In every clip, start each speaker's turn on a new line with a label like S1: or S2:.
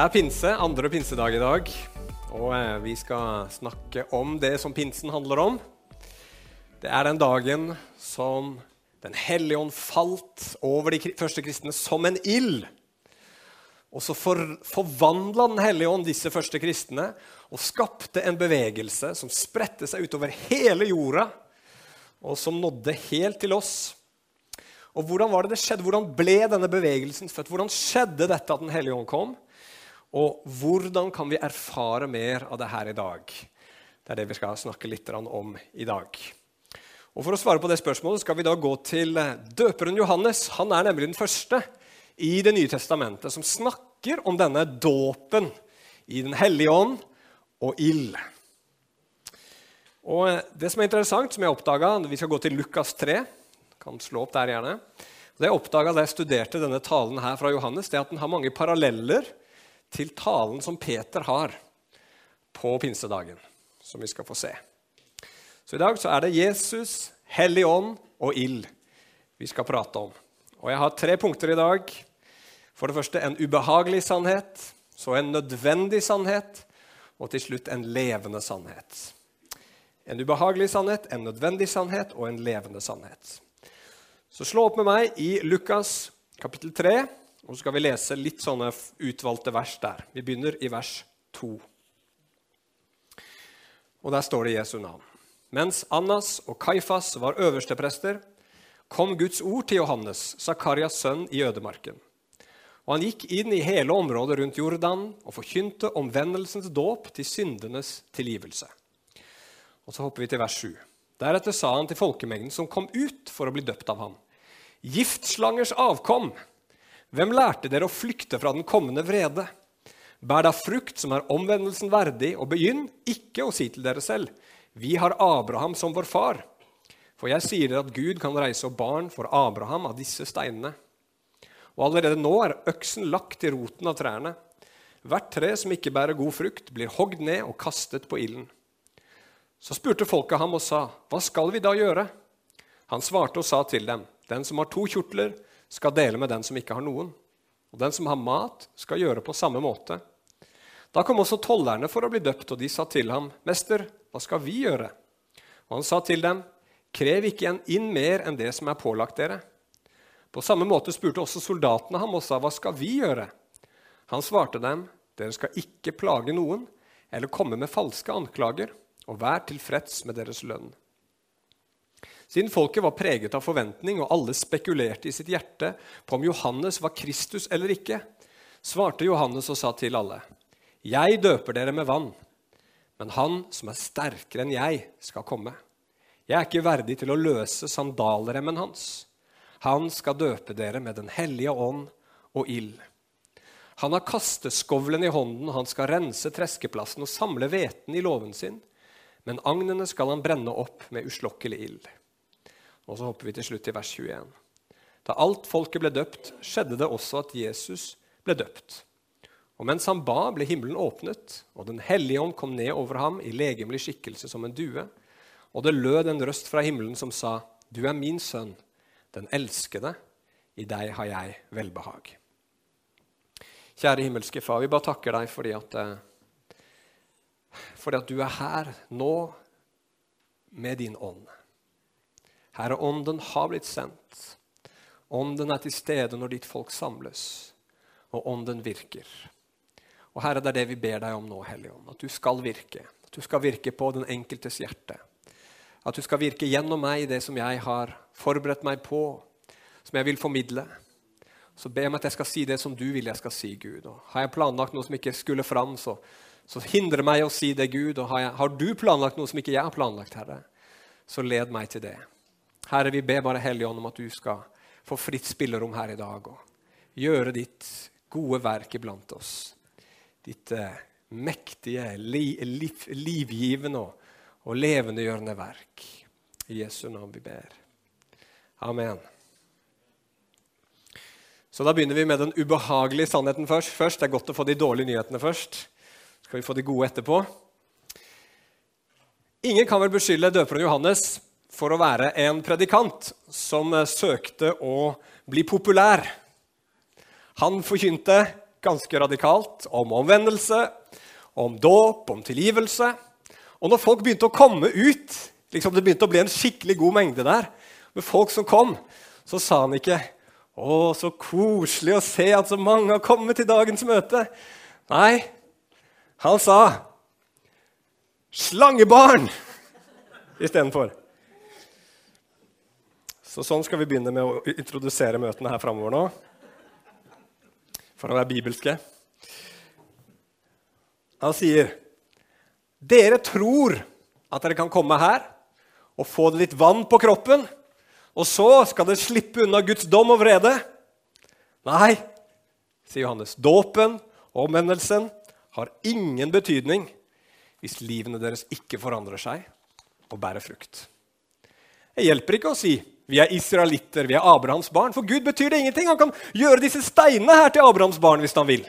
S1: Er pinse, andre pinsedag i dag, og eh, vi skal snakke om det som pinsen handler om. Det er den dagen som Den hellige ånd falt over de første kristne som en ild. Og så for, forvandla Den hellige ånd disse første kristne og skapte en bevegelse som spredte seg utover hele jorda, og som nådde helt til oss. Og hvordan var det det skjedde? Hvordan ble denne bevegelsen født? Hvordan skjedde dette at Den hellige ånd kom? Og hvordan kan vi erfare mer av det her i dag? Det er det vi skal snakke litt om i dag. Og For å svare på det spørsmålet skal vi da gå til døperen Johannes. Han er nemlig den første i Det nye testamentet som snakker om denne dåpen i Den hellige ånd og ild. Og det som er interessant, som jeg oppdaga Vi skal gå til Lukas 3. Kan slå opp der gjerne. Det jeg oppdaga da jeg studerte denne talen her fra Johannes, det er at den har mange paralleller til talen som Peter har på pinsedagen, som vi skal få se. Så i dag så er det Jesus, Hellig ånd og ild vi skal prate om. Og jeg har tre punkter i dag. For det første en ubehagelig sannhet, så en nødvendig sannhet, og til slutt en levende sannhet. En ubehagelig sannhet, en nødvendig sannhet og en levende sannhet. Så slå opp med meg i Lukas kapittel 3, og så skal vi lese litt sånne utvalgte vers der. Vi begynner i vers 2. Og der står det Jesu navn. Mens Annas og Kaifas var øversteprester, kom Guds ord til Johannes, Zakarias sønn, i ødemarken. Og han gikk inn i hele området rundt Jordan og forkynte omvendelsens dåp til syndenes tilgivelse. Og så hopper vi til vers 7. Deretter sa han til folkemengden som kom ut for å bli døpt av ham. Giftslangers avkom! Hvem lærte dere å flykte fra den kommende vrede? Bær da frukt som er omvendelsen verdig, og begynn ikke å si til dere selv:" Vi har Abraham som vår far. For jeg sier dere at Gud kan reise opp barn for Abraham av disse steinene. Og allerede nå er øksen lagt til roten av trærne. Hvert tre som ikke bærer god frukt, blir hogd ned og kastet på ilden. Så spurte folket ham og sa, Hva skal vi da gjøre? Han svarte og sa til dem, Den som har to kjortler, skal dele med den som ikke har noen. Og den som har mat, skal gjøre på samme måte. Da kom også tollerne for å bli døpt, og de sa til ham, Mester, hva skal vi gjøre? Og han sa til dem, Krev ikke inn mer enn det som er pålagt dere. På samme måte spurte også soldatene ham og sa, Hva skal vi gjøre? Han svarte dem, Dere skal ikke plage noen eller komme med falske anklager, og vær tilfreds med deres lønn. Siden folket var preget av forventning, og alle spekulerte i sitt hjerte på om Johannes var Kristus eller ikke, svarte Johannes og sa til alle.: Jeg døper dere med vann, men han som er sterkere enn jeg, skal komme. Jeg er ikke verdig til å løse sandalremmen hans. Han skal døpe dere med Den hellige ånd og ild. Han har kasteskovlen i hånden, han skal rense treskeplassen og samle hveten i låven sin. Men agnene skal han brenne opp med uslokkelig ild. Og så hopper vi til slutt til vers 21. Da alt folket ble døpt, skjedde det også at Jesus ble døpt. Og mens han ba, ble himmelen åpnet, og Den hellige ånd kom ned over ham i legemlig skikkelse som en due. Og det lød en røst fra himmelen som sa, Du er min sønn, den elskede. I deg har jeg velbehag. Kjære himmelske Far, vi bare takker deg fordi at, fordi at du er her nå med din ånd. Herre, ånden har blitt sendt. Ånden er til stede når ditt folk samles, og ånden virker. Og Herre, det er det vi ber deg om nå, Hellige Ånd. At du skal virke. At du skal virke på den enkeltes hjerte. At du skal virke gjennom meg i det som jeg har forberedt meg på, som jeg vil formidle. Så be om at jeg skal si det som du vil jeg skal si, Gud. Og har jeg planlagt noe som ikke skulle fram, så, så hindre meg å si det, Gud. Og har, jeg, har du planlagt noe som ikke jeg har planlagt, Herre, så led meg til det. Herre, vi ber bare Hellige Ånd om at du skal få fritt spillerom her i dag og gjøre ditt gode verk iblant oss. Ditt eh, mektige, li, liv, livgivende og, og levendegjørende verk. I Jesu navn vi ber. Amen. Så Da begynner vi med den ubehagelige sannheten først. først. Det er godt å få de dårlige nyhetene først. Så skal vi få de gode etterpå. Ingen kan vel beskylde døperen Johannes for å være en predikant som søkte å bli populær. Han forkynte ganske radikalt om omvendelse, om dåp, om tilgivelse. Og når folk begynte å komme ut, liksom det begynte å bli en skikkelig god mengde der, med folk som kom, så sa han ikke 'Å, så koselig å se at så mange har kommet til dagens møte'. Nei, han sa 'slangebarn' istedenfor. Så sånn skal vi begynne med å introdusere møtene her framover nå. For å være bibelske. Han sier, 'Dere tror at dere kan komme her og få litt vann på kroppen.' Og så skal dere slippe unna Guds dom og vrede. Nei, sier Johannes. Dåpen og omvendelsen har ingen betydning hvis livene deres ikke forandrer seg og bærer frukt. Det hjelper ikke å si vi er israelitter, vi er Abrahams barn. For Gud betyr det ingenting. Han kan gjøre disse steinene her til Abrahams barn hvis han vil.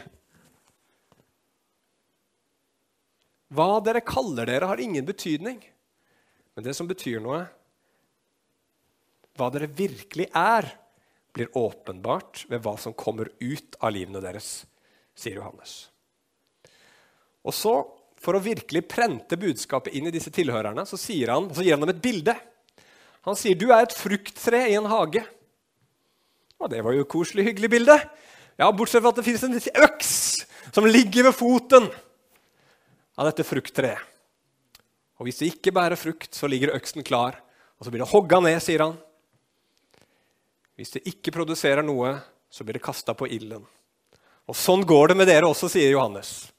S1: Hva dere kaller dere, har ingen betydning. Men det som betyr noe, hva dere virkelig er, blir åpenbart ved hva som kommer ut av livene deres, sier Johannes. Og så, For å virkelig prente budskapet inn i disse tilhørerne, så, sier han, så gir han dem et bilde. Han sier, 'Du er et frukttre i en hage'. Og Det var jo koselig, hyggelig bilde. Ja, Bortsett fra at det fins en øks som ligger ved foten av dette frukttreet. Og hvis det ikke bærer frukt, så ligger øksen klar, og så blir det hogga ned, sier han. Hvis det ikke produserer noe, så blir det kasta på ilden. Og sånn går det med dere også, sier Johannes.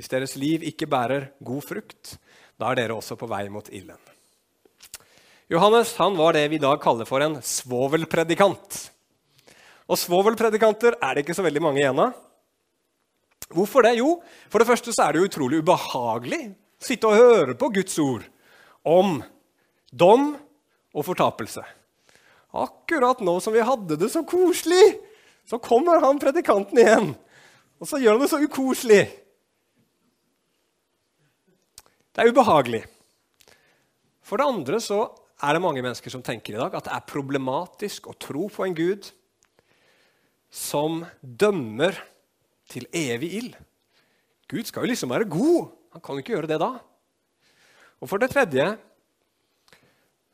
S1: Hvis deres liv ikke bærer god frukt, da er dere også på vei mot ilden. Johannes han var det vi i dag kaller for en svovelpredikant. Og svovelpredikanter er det ikke så veldig mange igjen av. Hvorfor det? Jo, for det første så er det jo utrolig ubehagelig å sitte og høre på Guds ord om dom og fortapelse. Akkurat nå som vi hadde det så koselig, så kommer han predikanten igjen. Og så gjør han det så ukoselig. Det er ubehagelig. For det andre så er det mange mennesker som tenker i dag at det er problematisk å tro på en Gud som dømmer til evig ild. Gud skal jo liksom være god. Han kan jo ikke gjøre det da. Og for det tredje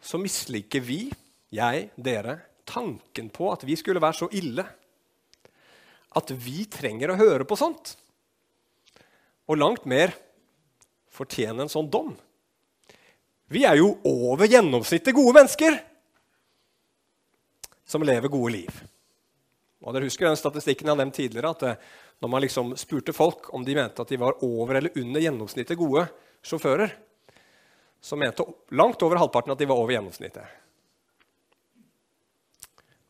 S1: så misliker vi jeg, dere, tanken på at vi skulle være så ille at vi trenger å høre på sånt. Og langt mer fortjene en sånn dom. Vi er jo over gjennomsnittet gode mennesker som lever gode liv. Og dere husker den statistikken jeg har nevnt tidligere, at eh, når man liksom spurte folk om de mente at de var over eller under gjennomsnittet gode sjåfører, så mente langt over halvparten at de var over gjennomsnittet.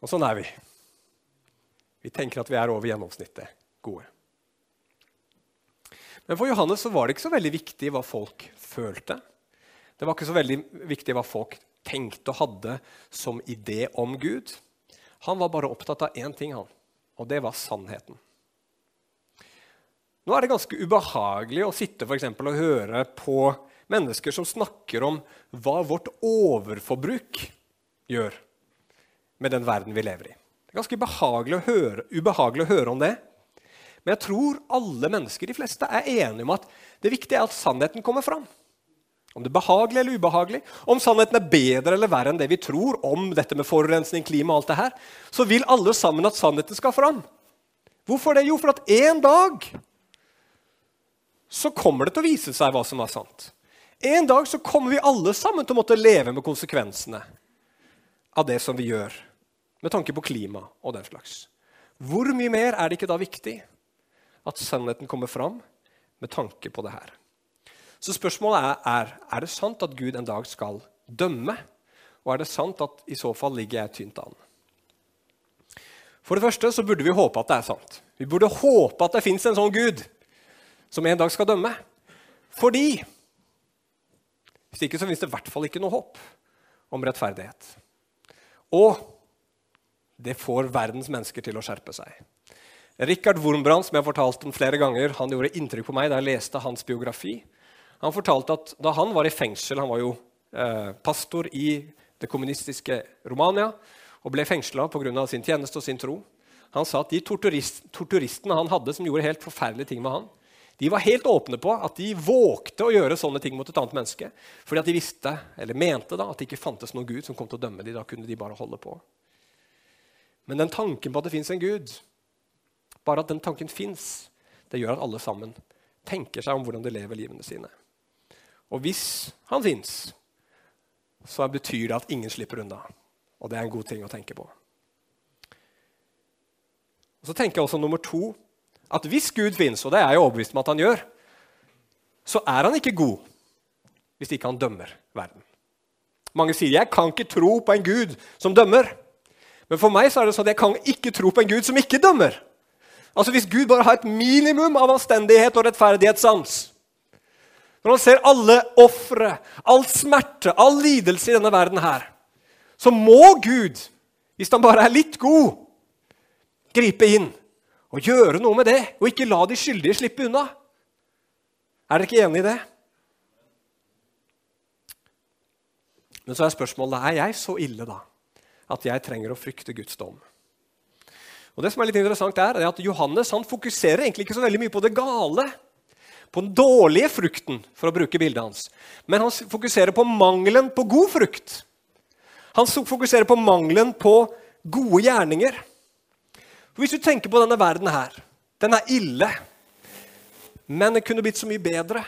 S1: Og sånn er vi. Vi tenker at vi er over gjennomsnittet gode. Men for Johannes var det ikke så veldig viktig hva folk følte. Det var ikke så veldig viktig hva folk tenkte og hadde som idé om Gud. Han var bare opptatt av én ting, han, og det var sannheten. Nå er det ganske ubehagelig å sitte for eksempel, og høre på mennesker som snakker om hva vårt overforbruk gjør med den verden vi lever i. Det er ganske ubehagelig å høre, ubehagelig å høre om det. Men jeg tror alle mennesker, de fleste, er enige om at det viktige er at sannheten kommer fram. Om det er behagelig eller ubehagelig, om sannheten er bedre eller verre enn det vi tror om dette med forurensning, klima og alt det her, så vil alle sammen at sannheten skal fram. Hvorfor det? Jo, for at en dag så kommer det til å vise seg hva som er sant. En dag så kommer vi alle sammen til å måtte leve med konsekvensene av det som vi gjør med tanke på klima og den slags. Hvor mye mer er det ikke da viktig at sannheten kommer fram med tanke på det her? Så spørsmålet er, er er det sant at Gud en dag skal dømme. Og er det sant at i så fall ligger jeg tynt an? For det første så burde vi håpe at det er sant. Vi burde håpe at det fins en sånn Gud som en dag skal dømme. Fordi Hvis ikke så fins det i hvert fall ikke noe håp om rettferdighet. Og det får verdens mennesker til å skjerpe seg. Richard Wurmbrand, som jeg har fortalt om flere ganger, han gjorde inntrykk på meg da jeg leste hans biografi. Han fortalte at da han var i fengsel Han var jo eh, pastor i det kommunistiske Romania og ble fengsla pga. sin tjeneste og sin tro. Han sa at de torturist, torturistene han hadde, som gjorde helt forferdelige ting med han, de var helt åpne på at de vågte å gjøre sånne ting mot et annet menneske. Fordi at de visste, eller mente da, at det ikke fantes noen Gud som kom til å dømme dem. Da kunne de bare holde på. Men den tanken på at det fins en Gud, bare at den tanken fins, det gjør at alle sammen tenker seg om hvordan de lever livene sine. Og hvis han fins, så betyr det at ingen slipper unna. Og det er en god ting å tenke på. Og Så tenker jeg også nummer to at hvis Gud fins, og det er jeg overbevist om at han gjør, så er han ikke god hvis ikke han dømmer verden. Mange sier jeg kan ikke tro på en Gud som dømmer. Men for meg så er det sånn at jeg kan ikke tro på en Gud som ikke dømmer. Altså Hvis Gud bare har et minimum av anstendighet og rettferdighetssans Når han ser alle ofre, all smerte, all lidelse i denne verden her, så må Gud, hvis han bare er litt god, gripe inn og gjøre noe med det, og ikke la de skyldige slippe unna. Er dere ikke enig i det? Men så er spørsmålet er jeg så ille da, at jeg trenger å frykte Guds dom. Og det som er litt interessant er, er at Johannes han fokuserer egentlig ikke så veldig mye på det gale, på den dårlige frukten, for å bruke bildet hans. Men han fokuserer på mangelen på god frukt. Han fokuserer på mangelen på gode gjerninger. Hvis du tenker på denne verden her Den er ille. Men det kunne blitt så mye bedre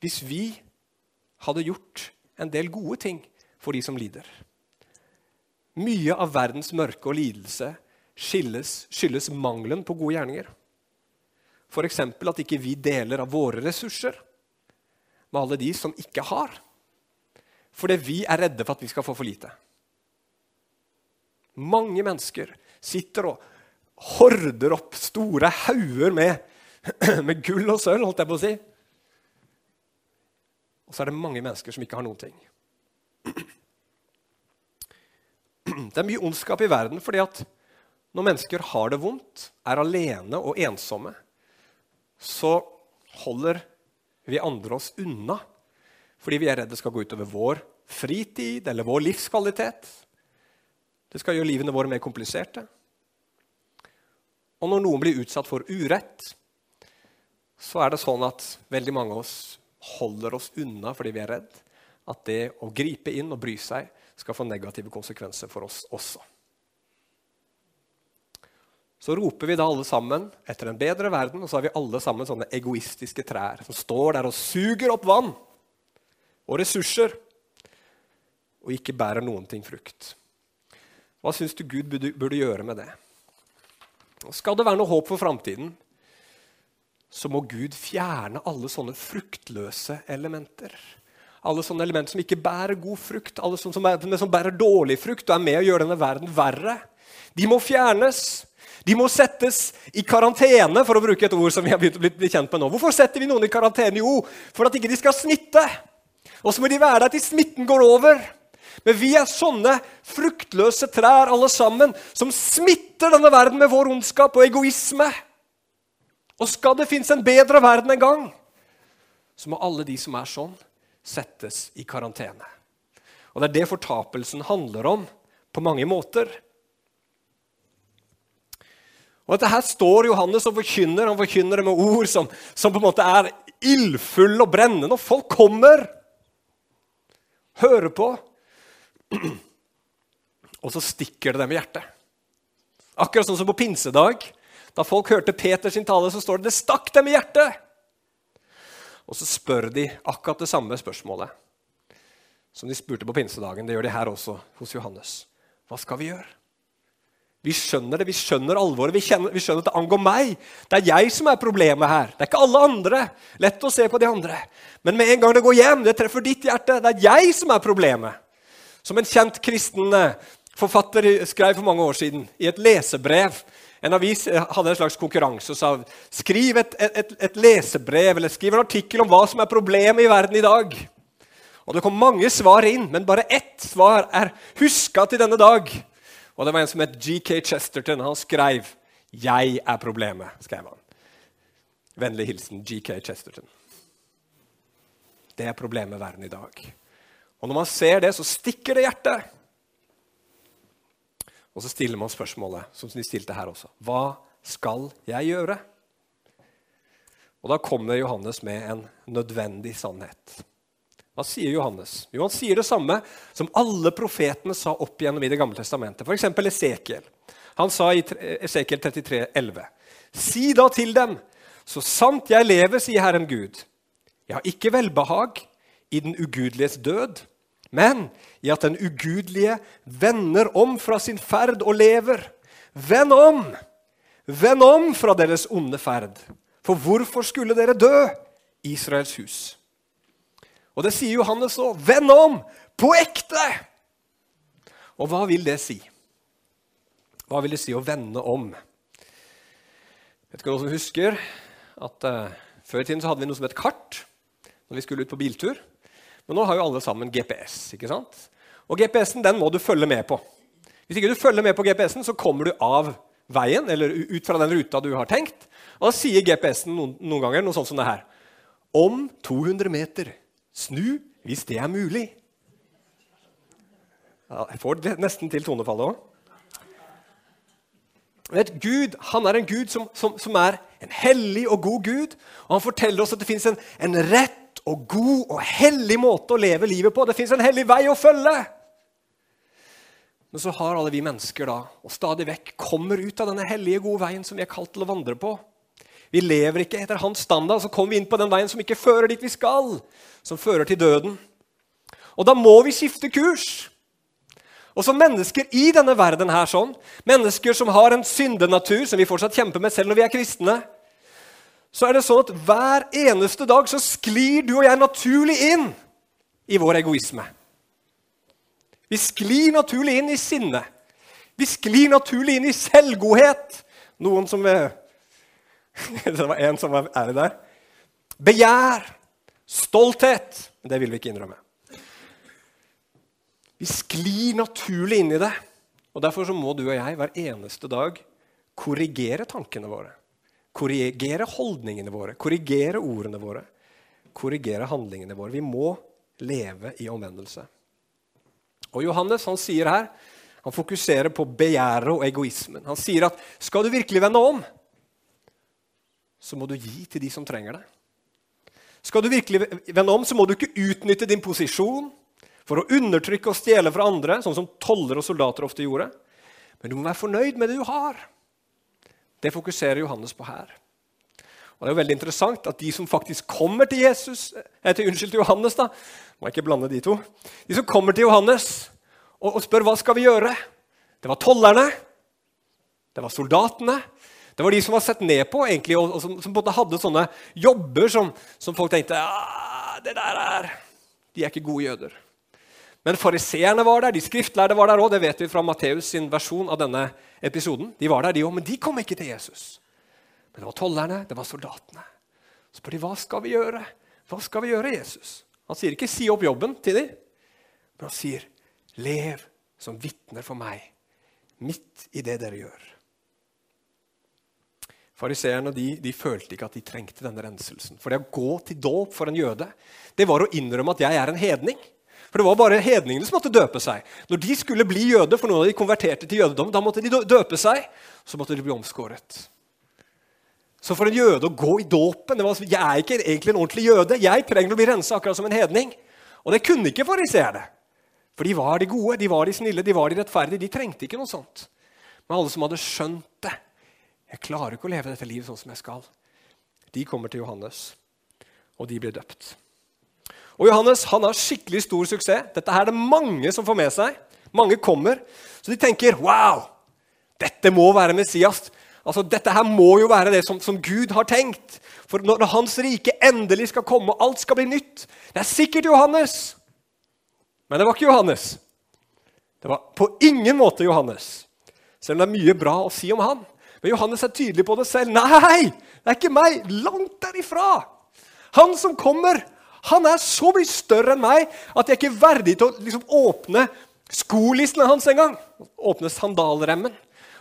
S1: hvis vi hadde gjort en del gode ting for de som lider. Mye av verdens mørke og lidelse skyldes, mangelen på gode gjerninger. F.eks. at ikke vi deler av våre ressurser med alle de som ikke har. Fordi vi er redde for at vi skal få for lite. Mange mennesker sitter og horder opp store hauger med, med gull og sølv, holdt jeg på å si. Og så er det mange mennesker som ikke har noen ting. Det er mye ondskap i verden fordi at når mennesker har det vondt, er alene og ensomme, så holder vi andre oss unna fordi vi er redd det skal gå utover vår fritid eller vår livskvalitet. Det skal gjøre livene våre mer kompliserte. Og når noen blir utsatt for urett, så er det sånn at veldig mange av oss holder oss unna fordi vi er redd at det å gripe inn og bry seg skal få negative konsekvenser for oss også. Så roper vi da alle sammen etter en bedre verden, og så har vi alle sammen sånne egoistiske trær som står der og suger opp vann og ressurser og ikke bærer noen ting frukt. Hva syns du Gud burde gjøre med det? Skal det være noe håp for framtiden, så må Gud fjerne alle sånne fruktløse elementer. Alle sånne elementer som ikke bærer god frukt, alle sånne som, er, som bærer dårlig frukt og er med å gjøre denne verden verre. De må fjernes. De må settes i karantene, for å bruke et ord som vi har begynt å bli kjent med nå. Hvorfor setter vi noen i karantene? Jo, for at ikke de skal smitte. Og så må de være der til smitten går over. Men vi er sånne fruktløse trær alle sammen, som smitter denne verden med vår ondskap og egoisme. Og skal det finnes en bedre verden en gang, så må alle de som er sånn, settes i karantene. Og Det er det fortapelsen handler om på mange måter. Og dette her står Johannes og forkynner. Han forkynner det med ord som, som på en måte er ildfulle og brennende. Og folk kommer, hører på, og så stikker det dem i hjertet. Akkurat sånn som på pinsedag. Da folk hørte Peters tale, så står det 'det stakk dem i hjertet'. Og så spør de akkurat det samme spørsmålet som de spurte på pinsedagen. Det gjør de her også hos Johannes. Hva skal vi gjøre? Vi skjønner det, vi skjønner alvoret, vi, kjenner, vi skjønner at det angår meg. Det er jeg som er problemet her. Det er ikke alle andre. Lett å se på de andre. Men med en gang det går hjem, det treffer ditt hjerte. Det er jeg som er problemet. Som en kjent kristen eh, forfatter skrev for mange år siden i et lesebrev. En avis eh, hadde en slags konkurranse og sa skriv et, et, et, lesebrev eller skriv en artikkel om hva som er problemet i verden i dag. Og Det kom mange svar inn, men bare ett svar er huska til denne dag. Og Det var en som het GK Chesterton. Han skrev 'Jeg er problemet'. skrev han. Vennlig hilsen GK Chesterton. Det er problemet i verden i dag. Og når man ser det, så stikker det hjertet. Og så stiller man spørsmålet, som de stilte her også. Hva skal jeg gjøre? Og da kommer Johannes med en nødvendig sannhet. Hva sier Johannes? Jo, Han sier det samme som alle profetene sa opp igjennom i Det gamle testamentet. F.eks. Esekiel. Han sa i Esekiel 33, 11, Si da til dem, så sant jeg lever, sier Herren Gud, jeg har ikke velbehag i den ugudeliges død, men i at den ugudelige vender om fra sin ferd og lever. Vend om! Vend om fra deres onde ferd. For hvorfor skulle dere dø, Israels hus? Og det sier Johannes òg. Vend om! På ekte! Og hva vil det si? Hva vil det si å vende om? Vet ikke noen som husker at uh, Før i tiden så hadde vi noe som het kart når vi skulle ut på biltur. Men nå har jo alle sammen GPS. ikke sant? Og GPS-en den må du følge med på. Hvis ikke du følger med på GPS-en, så kommer du av veien eller ut fra den ruta du har tenkt. Og da sier GPS-en noen, noen, ganger noe sånt som det her. Om 200 meter, snu hvis det er mulig. Jeg får det nesten til tonefallet òg. Gud han er en Gud som, som, som, er en hellig og god Gud. Og han forteller oss at det fins en, en, rett og god og hellig måte å leve livet på. Det fins en hellig vei å følge. Men så har alle vi mennesker da, og stadig vekk kommer ut av denne hellige, gode veien som vi er kalt til å vandre på. Vi lever ikke etter hans standard, så kommer vi inn på den veien som ikke fører dit vi skal, som fører til døden. Og da må vi skifte kurs. Og som mennesker i denne verden her, sånn, mennesker som har en syndenatur, som vi fortsatt kjemper med selv når vi er kristne, så er det sånn at hver eneste dag så sklir du og jeg naturlig inn i vår egoisme. Vi sklir naturlig inn i sinne. Vi sklir naturlig inn i selvgodhet. Noen som Det var en som var ærlig der. Begjær. Stolthet. Det vil vi ikke innrømme. Vi sklir naturlig inn i det. Og Derfor så må du og jeg hver eneste dag korrigere tankene våre. Korrigere holdningene våre, korrigere ordene våre, korrigere handlingene våre. Vi må leve i omvendelse. Og Johannes han sier her, han fokuserer på begjæret og egoismen. Han sier at skal du virkelig vende om, så må du gi til de som trenger det. Skal du virkelig vende om, så må du ikke utnytte din posisjon for å undertrykke og stjele fra andre, sånn som toller og soldater ofte gjorde. Men du må være fornøyd med det du har. Det fokuserer Johannes på her. Og Det er jo veldig interessant at de som faktisk kommer til Jesus, eh, til, unnskyld, til Johannes da, må jeg ikke blande De to, de som kommer til Johannes og, og spør hva skal vi gjøre, det var tollerne, det var soldatene. Det var de som var sett ned på, egentlig, og, og som, som hadde sånne jobber som, som folk tenkte ja, det der er, De er ikke gode jøder. Men fariseerne var der, de skriftlærde var der òg. Det vet vi fra Matteus sin versjon av denne episoden. De var der, de òg, men de kom ikke til Jesus. Men det var tollerne, det var soldatene. Så spør de hva skal vi gjøre. Hva skal vi gjøre, Jesus? Han sier ikke 'si opp jobben' til dem, men han sier 'lev som vitner for meg' midt i det dere gjør. Fariseerne de, de, følte ikke at de trengte denne renselsen. For det å gå til dåp for en jøde det var å innrømme at jeg er en hedning. For det var bare hedningene som måtte døpe seg. Når de skulle bli jøde, for noen av de konverterte til jødedom, da måtte de døpe seg. Så måtte de bli omskåret. Så for en jøde å gå i dåpen var, Jeg er ikke egentlig en ordentlig jøde. Jeg trenger å bli rensa akkurat som en hedning. Og det kunne ikke fariseerne. For de var de gode, de var de snille, de var de rettferdige. De trengte ikke noe sånt. Men alle som hadde skjønt det Jeg klarer ikke å leve dette livet sånn som jeg skal. De kommer til Johannes, og de blir døpt. Og Johannes han har skikkelig stor suksess. Dette her er det mange som får med seg. Mange kommer. Så de tenker wow, dette må være Messias. Altså, Dette her må jo være det som, som, Gud har tenkt. For når Hans rike endelig skal komme, og alt skal bli nytt Det er sikkert Johannes. Men det var ikke Johannes. Det var på ingen måte Johannes. Selv om det er mye bra å si om han. Men Johannes er tydelig på det selv. Nei, det er ikke meg! Langt derifra! Han som kommer, han er så mye større enn meg at jeg ikke er verdig til å liksom, åpne skolissene hans engang. Åpne sandalremmen.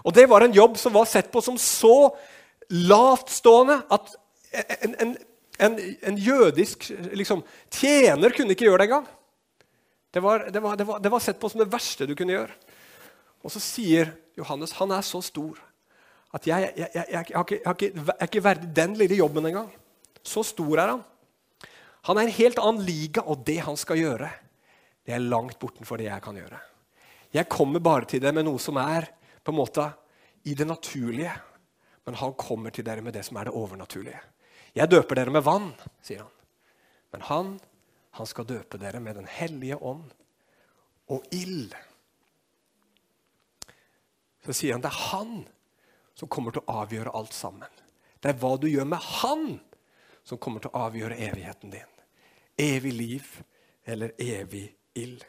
S1: Og det var en jobb som var sett på som så lavtstående at en, en, en, en jødisk liksom, tjener kunne ikke gjøre det engang. Det var, det, var, det, var, det var sett på som det verste du kunne gjøre. Og så sier Johannes han er så stor at jeg, jeg, jeg, jeg, har ikke, har ikke, er ikke verdig den lille jobben engang. Så stor er han. Han er en helt annen liga, og det han skal gjøre, det er langt bortenfor det jeg kan gjøre. Jeg kommer bare til det med noe som er på en måte i det naturlige. Men han kommer til dere med det som er det overnaturlige. Jeg døper dere med vann, sier han. Men han, han skal døpe dere med Den hellige ånd og ild. Så sier han det er han som kommer til å avgjøre alt sammen. Det er hva du gjør med han, som kommer til å avgjøre evigheten din. Evig liv eller evig ild.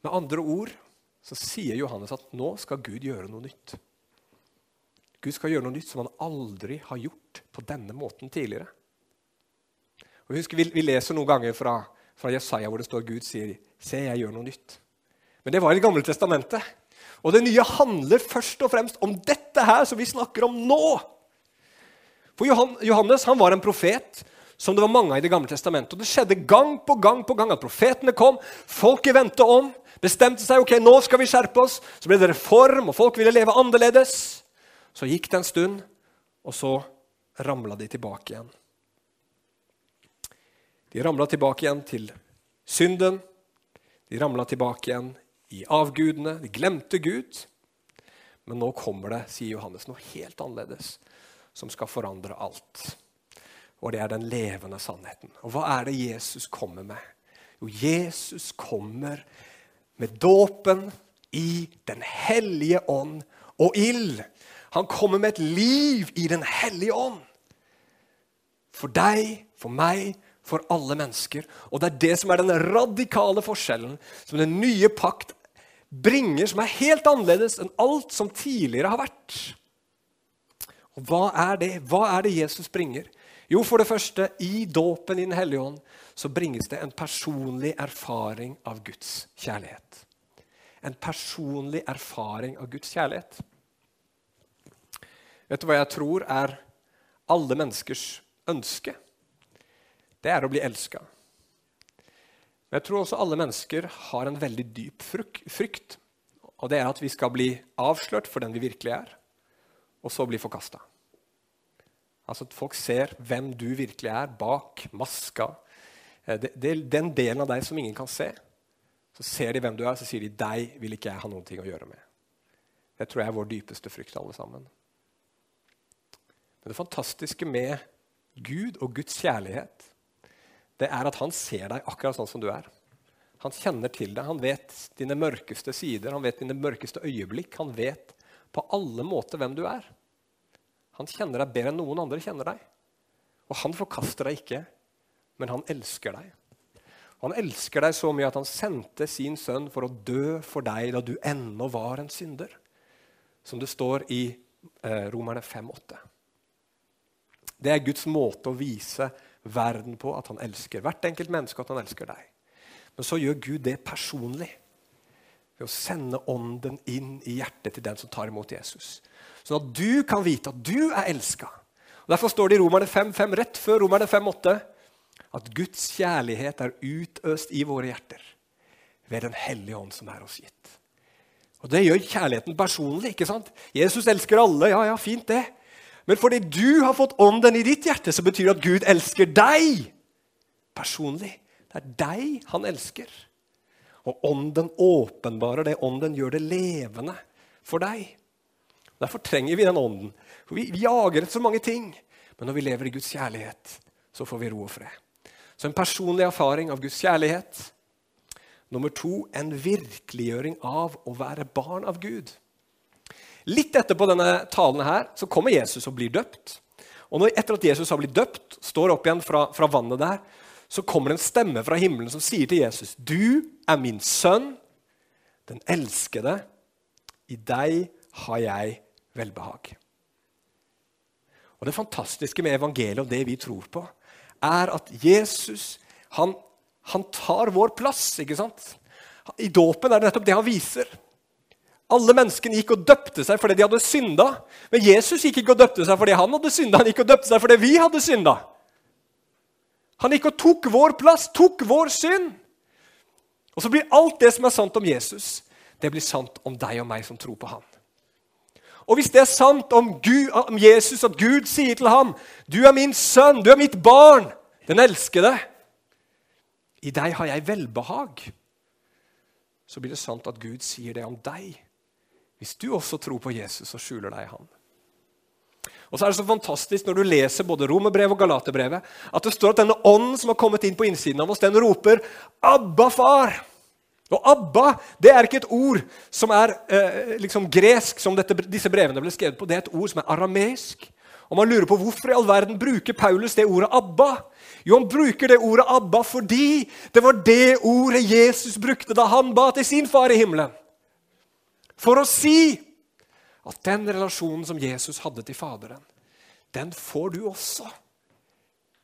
S1: Med andre ord så sier Johannes at nå skal Gud gjøre noe nytt. Gud skal gjøre noe nytt som han aldri har gjort på denne måten tidligere. Og husk, vi, vi leser noen ganger fra, fra Jesaja hvor det står Gud sier, 'Se, jeg gjør noe nytt'. Men det var i Det gamle testamentet. Og det nye handler først og fremst om dette her som vi snakker om nå. For Johannes han var en profet som det var mange av i Det gamle testamentet. Og Det skjedde gang på gang på gang at profetene kom, folket vendte om, bestemte seg ok, nå skal vi skjerpe oss. Så ble det reform, og folk ville leve annerledes. Så gikk det en stund, og så ramla de tilbake igjen. De ramla tilbake igjen til synden. De ramla tilbake igjen i avgudene. De glemte Gud. Men nå kommer det, sier Johannes, noe helt annerledes som skal forandre alt og det er den levende sannheten. Og hva er det Jesus kommer med? Jo, Jesus kommer med dåpen i Den hellige ånd og ild. Han kommer med et liv i Den hellige ånd. For deg, for meg, for alle mennesker. Og det er det som er den radikale forskjellen som den nye pakt bringer, som er helt annerledes enn alt som tidligere har vært. Og hva er det? Hva er det Jesus bringer? Jo, for det første, i dåpen i Den hellige ånd så bringes det en personlig erfaring av Guds kjærlighet. En personlig erfaring av Guds kjærlighet. Vet du hva jeg tror er alle menneskers ønske? Det er å bli elska. Men jeg tror også alle mennesker har en veldig dyp frykt. Og det er at vi skal bli avslørt for den vi virkelig er, og så bli forkasta. Altså at Folk ser hvem du virkelig er bak maska. Eh, det, det, den delen av deg som ingen kan se. Så ser de hvem du er, så sier de 'deg vil ikke jeg ha ting å gjøre med'. Det tror jeg er vår dypeste frykt, alle sammen. Men det fantastiske med Gud og Guds kjærlighet, det er at han ser deg akkurat sånn som du er. Han kjenner til deg, han vet dine mørkeste sider, han vet dine mørkeste øyeblikk. Han vet på alle måter hvem du er. Han kjenner deg bedre enn noen andre kjenner deg. Og han forkaster deg ikke, men han elsker deg. Han elsker deg så mye at han sendte sin sønn for å dø for deg da du ennå var en synder. Som det står i eh, Romerne 5,8. Det er Guds måte å vise verden på at han elsker hvert enkelt menneske, at han elsker deg. Men så gjør Gud det personlig ved å sende ånden inn i hjertet til den som tar imot Jesus. Sånn at du kan vite at du er elska. Derfor står det i Romerne 5, rett før Romerne 5,8 at Guds kjærlighet er utøst i våre hjerter ved Den hellige ånd som er oss gitt. Og Det gjør kjærligheten personlig. ikke sant? Jesus elsker alle. Ja, ja, fint det. Men fordi du har fått ånden i ditt hjerte, så betyr det at Gud elsker deg personlig. Det er deg han elsker. Og ånden åpenbarer det. Ånden gjør det levende for deg. Derfor trenger vi den ånden. For vi, vi jager etter så mange ting. Men når vi lever i Guds kjærlighet, så får vi ro og fred. Så en personlig erfaring av Guds kjærlighet. Nummer to en virkeliggjøring av å være barn av Gud. Litt etterpå denne talen her, så kommer Jesus og blir døpt. Og når, etter at Jesus har blitt døpt, står opp igjen fra, fra vannet der, så kommer det en stemme fra himmelen som sier til Jesus.: Du er min sønn, den elskede. I deg har jeg velbehag. Og Det fantastiske med evangeliet og det vi tror på, er at Jesus han, han tar vår plass. ikke sant? I dåpen er det nettopp det han viser. Alle menneskene gikk og døpte seg fordi de hadde synda. Men Jesus gikk ikke og døpte seg fordi han hadde synda, han gikk og døpte seg fordi vi hadde synda. Han gikk og tok vår plass, tok vår synd. Og så blir alt det som er sant om Jesus, det blir sant om deg og meg som tror på han. Og hvis det er sant om, Gud, om Jesus, at Gud sier til ham 'Du er min sønn, du er mitt barn, den elskede', i deg har jeg velbehag, så blir det sant at Gud sier det om deg. Hvis du også tror på Jesus og skjuler deg i han. Og så er det så fantastisk når du leser både Romerbrevet og Galaterbrevet, at det står at denne ånden som har kommet inn på innsiden av oss, den roper 'Abba, far'. Og Abba det er ikke et ord som er eh, liksom gresk, som dette, disse brevene ble skrevet på. Det er et ord som er arameisk. Og man lurer på Hvorfor i all verden bruker Paulus det ordet Abba? Jo, Han bruker det ordet Abba fordi det var det ordet Jesus brukte da han ba til sin far i himmelen. For å si at den relasjonen som Jesus hadde til Faderen, den får du også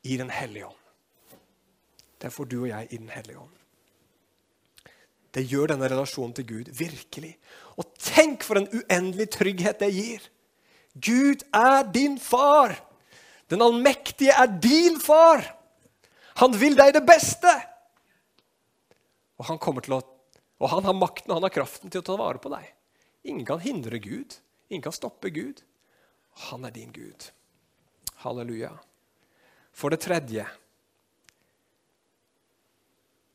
S1: i Den hellige ånd. Den får du og jeg i Den hellige ånd. Det gjør denne relasjonen til Gud virkelig. Og tenk for en uendelig trygghet det gir! Gud er din far! Den allmektige er din far! Han vil deg det beste! Og han, å, og han har makten og han har kraften til å ta vare på deg. Ingen kan hindre Gud. Ingen kan stoppe Gud. Han er din Gud. Halleluja. For det tredje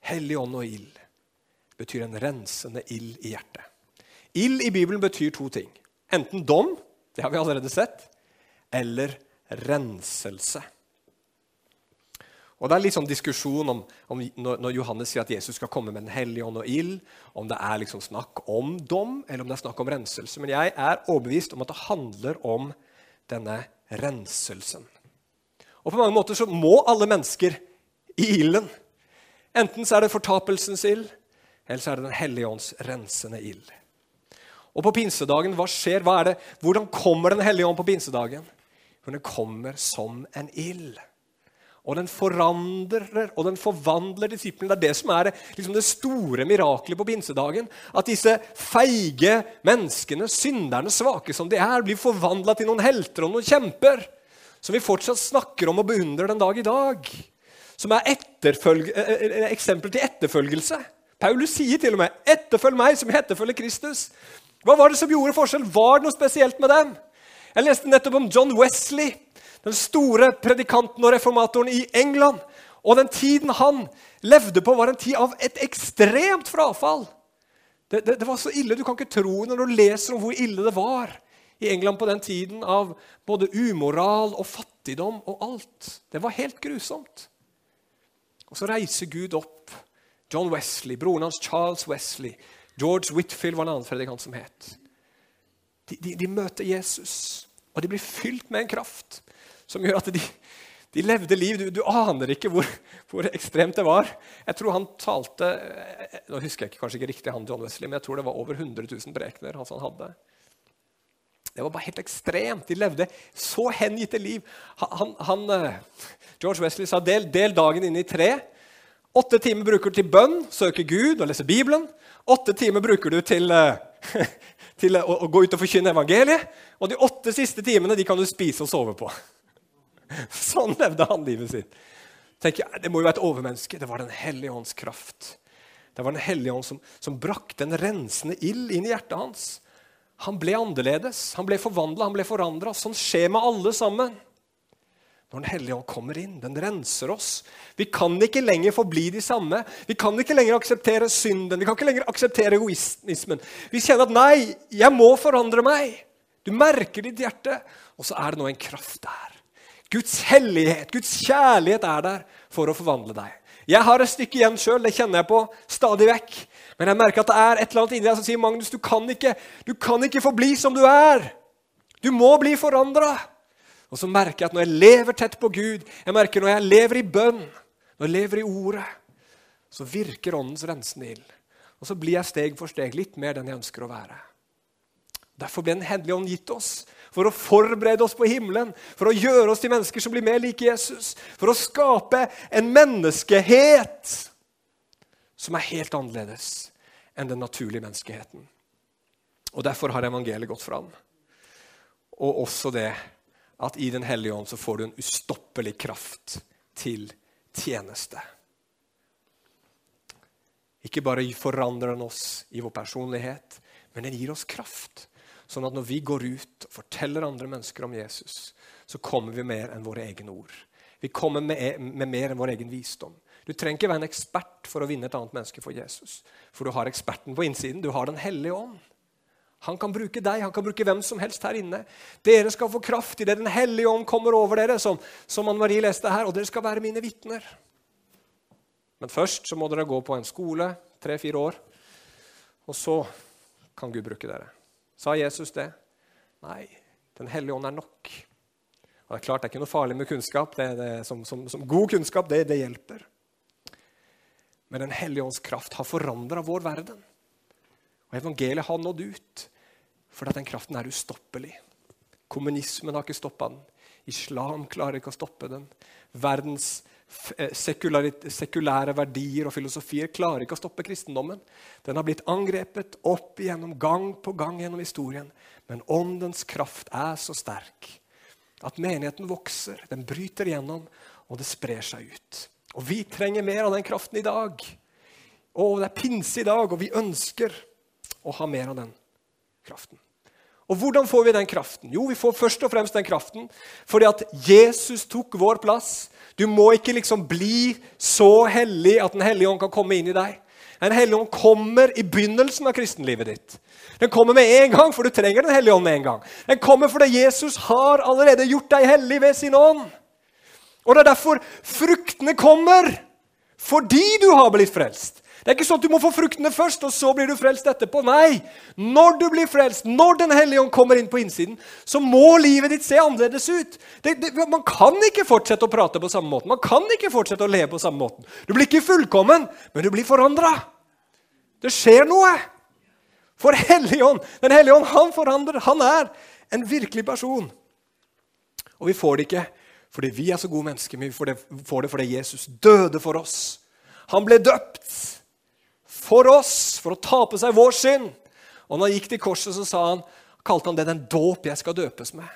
S1: Hellig ånd og ild betyr en rensende ild i hjertet. Ild i Bibelen betyr to ting. Enten dom, det har vi allerede sett, eller renselse. Og Det er litt sånn diskusjon om, om når, Johannes sier at Jesus skal komme med Den hellige ånd og ild, om det er liksom snakk om dom eller om det er snakk om renselse. Men jeg er overbevist om at det handler om denne renselsen. Og På mange måter så må alle mennesker i ilden. Enten så er det fortapelsens ild, eller så er det Den hellige ånds rensende ild. Og på pinsedagen, hva skjer? Hva er det? Hvordan kommer Den hellige ånd på pinsedagen? Hun kommer som en ild. Og den forandrer og den forvandler disiplene. Det er det som er liksom det store miraklet på pinsedagen. At disse feige menneskene, synderne, svake som de er, blir forvandla til noen helter og noen kjemper. Som vi fortsatt snakker om og beundrer den dag i dag. Som er eh, eh, eksempel til etterfølgelse. Paulus sier til og med 'etterfølg meg som jeg etterfølger Kristus'. Hva var det som gjorde forskjell? Var det noe spesielt med dem? Jeg leste nettopp om John Wesley, den store predikanten og reformatoren i England. Og den tiden han levde på, var en tid av et ekstremt frafall. Det, det, det var så ille. Du kan ikke tro når du leser om hvor ille det var i England på den tiden, av både umoral og fattigdom og alt. Det var helt grusomt. Og så reiser Gud opp John Wesley, broren hans Charles Wesley, George Whitfield var en annen predikant som het. De, de, de, møter Jesus, og de blir fylt med en kraft som gjør at de, de levde liv. Du, du aner ikke hvor, hvor, ekstremt det var. Jeg tror han talte eh, nå husker jeg kanskje ikke riktig han John Wesley, men jeg tror det var over 100 000 prekener han hadde. Det var bare helt ekstremt. De levde så hengitte liv. Han, han, eh, George Wesley sa del, del dagen inn i tre. Åtte timer bruker du til bønn, søke Gud og lese Bibelen. Åtte timer bruker du til, eh, til å, å, gå ut og forkynne evangeliet. Og de åtte siste timene de kan du spise og sove på. Sånn levde han livet sitt. Tenk, det må jo være et overmenneske. Det var Den hellige ånds kraft. Det var Den hellige ånd som, som brakte en rensende ild inn i hjertet hans. Han ble annerledes, han ble forvandla, han ble forandra. Sånn skjer med alle sammen når Den hellige ånd kommer inn. Den renser oss. Vi kan ikke lenger forbli de samme. Vi kan ikke lenger akseptere synden. Vi kan ikke lenger akseptere egoismen. Vi kjenner at 'nei, jeg må forandre meg'. Du merker ditt hjerte, og så er det nå en kraft der. Guds hellighet, Guds kjærlighet er der for å forvandle deg. Jeg har et stykke igjen sjøl, det kjenner jeg på stadig vekk. Men jeg merker at det er et eller annet inni deg som sier Magnus, du kan ikke, du kan ikke forbli som du er. Du må bli forandra. Og så merker jeg at når jeg lever tett på Gud, jeg merker når jeg lever i bønn, når jeg lever i Ordet, så virker Åndens rensende ild. Og så blir jeg steg for steg litt mer den jeg ønsker å være. Derfor ble Den hellige ånd gitt oss for å forberede oss på himmelen, for å gjøre oss til mennesker som blir mer like Jesus, for å skape en menneskehet som er helt annerledes enn den naturlige menneskeheten. Og Derfor har evangeliet gått fram. Og også det at i Den hellige ånd så får du en ustoppelig kraft til tjeneste. Ikke bare forandrer den oss i vår personlighet, men den gir oss kraft. Sånn at når vi går ut og forteller andre mennesker om Jesus, så kommer vi mer enn våre egne ord. Vi kommer med, med mer enn vår egen visdom. Du trenger ikke være en ekspert for å vinne et annet menneske for Jesus. For du har eksperten på innsiden. Du har Den hellige ånd. Han kan bruke deg, han kan bruke hvem som helst her inne. Dere skal få kraft idet Den hellige ånd kommer over dere, som, som Anne Marie leste her, og dere skal være mine vitner. Men først så må dere gå på en skole tre-fire år, og så kan Gud bruke dere. Sa Jesus det? Nei, Den hellige ånd er nok. Og Det er klart det er ikke noe farlig med kunnskap. Det, det, som, som, som, god kunnskap, det, det hjelper. Men Den hellige ånds kraft har forandra vår verden. Og Evangeliet har nådd ut, for den kraften er ustoppelig. Kommunismen har ikke stoppa den. Islam klarer ikke å stoppe den. Verdens sekulære verdier og filosofier klarer ikke å stoppe kristendommen. Den har blitt angrepet opp igjennom, gang på gang gjennom historien. Men åndens kraft er så sterk at menigheten vokser, den bryter igjennom, og det sprer seg ut. Og vi trenger mer av den kraften i dag. Og det er pinse i dag, og vi ønsker å ha mer av den kraften. Og hvordan får vi den kraften? Jo, vi får først og fremst den kraften fordi at Jesus tok vår plass. Du må ikke liksom bli så hellig at Den hellige ånd kan komme inn i deg. Den hellige ånd kommer i begynnelsen av kristenlivet ditt. Den kommer med en gang, for du trenger Den hellige ånd med en gang. Den kommer fordi Jesus har allerede gjort deg hellig ved sin ånd. Og Det er derfor fruktene kommer. Fordi du har blitt frelst. Det er ikke sånn at du må få fruktene først, og så blir du frelst etterpå. Nei! Når du blir frelst, når Den hellige ånd kommer inn på innsiden, så må livet ditt se annerledes ut. Det, det, man kan ikke fortsette å prate på samme måten. Man kan ikke fortsette å leve på samme måten. Du blir ikke fullkommen, men du blir forandra. Det skjer noe. For Helligånd, Den hellige ånd, han forandrer. Han er en virkelig person. Og vi får det ikke fordi vi er så gode mennesker, men vi får det, får det fordi Jesus døde for oss. Han ble døpt for oss, for å ta på seg vår synd. Og når han gikk til korset, så sa han, kalte han det den dåp jeg skal døpes med.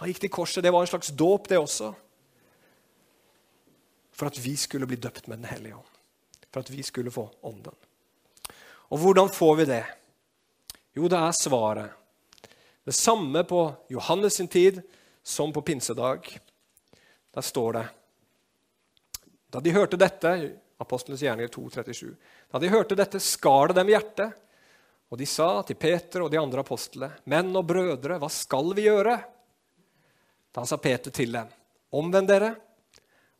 S1: Han gikk til korset, Det var en slags dåp, det også. For at vi skulle bli døpt med Den hellige ånd. For at vi skulle få ånden. Og hvordan får vi det? Jo, det er svaret. Det samme på Johannes sin tid som på pinsedag. Der står det Da de hørte dette, Apostlenes gjerninger 2,37 da de hørte dette, skar det dem i hjertet. Og de sa til Peter og de andre apostlene, 'Menn og brødre, hva skal vi gjøre?' Da sa Peter til dem, 'Omvend dere,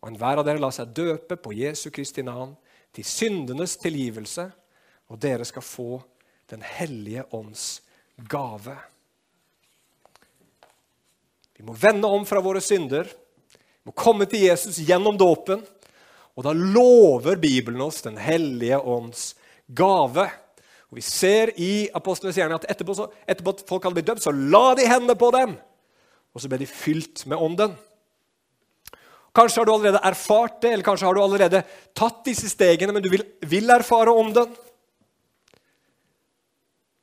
S1: og enhver av dere la seg døpe på Jesu Kristi navn til syndenes tilgivelse, og dere skal få Den hellige ånds gave.' Vi må vende om fra våre synder, vi må komme til Jesus gjennom dåpen. Og da lover Bibelen oss Den hellige ånds gave. Og Vi ser i apostlenes gjerning at etterpå, så, etterpå at folk hadde blitt døpt, så la de hendene på dem. Og så ble de fylt med ånden. Kanskje har du allerede erfart det, eller kanskje har du allerede tatt disse stegene, men du vil, vil erfare ånden.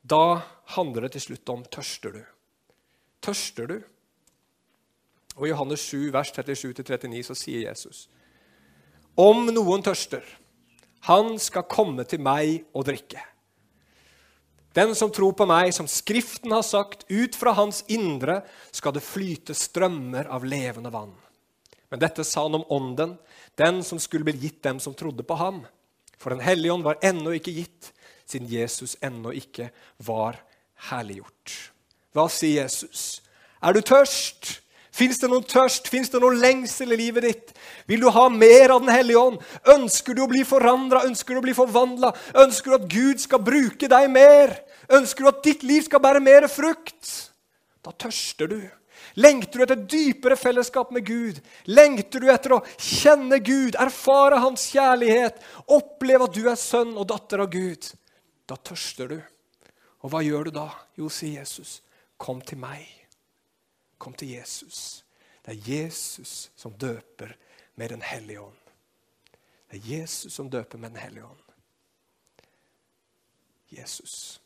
S1: Da handler det til slutt om tørster du. Tørster du? Og I Johannes 7, vers 37-39 så sier Jesus om noen tørster, han skal komme til meg og drikke. Den som tror på meg, som Skriften har sagt, ut fra hans indre skal det flyte strømmer av levende vann. Men dette sa han om ånden, den som skulle bli gitt dem som trodde på ham. For Den hellige ånd var ennå ikke gitt, siden Jesus ennå ikke var herliggjort. Hva sier Jesus? Er du tørst? Fins det noen tørst? Fins det noen lengsel i livet ditt? Vil du ha mer av Den hellige ånd? Ønsker du å bli forandra? Ønsker du å bli forvandla? Ønsker du at Gud skal bruke deg mer? Ønsker du at ditt liv skal bære mer frukt? Da tørster du. Lengter du etter dypere fellesskap med Gud? Lengter du etter å kjenne Gud, erfare Hans kjærlighet, oppleve at du er sønn og datter av Gud? Da tørster du. Og hva gjør du da? Jo, sier Jesus, kom til meg. Kom til Jesus. Det er Jesus som døper med Den hellige ånd. Det er Jesus som døper med Den hellige ånd. Jesus.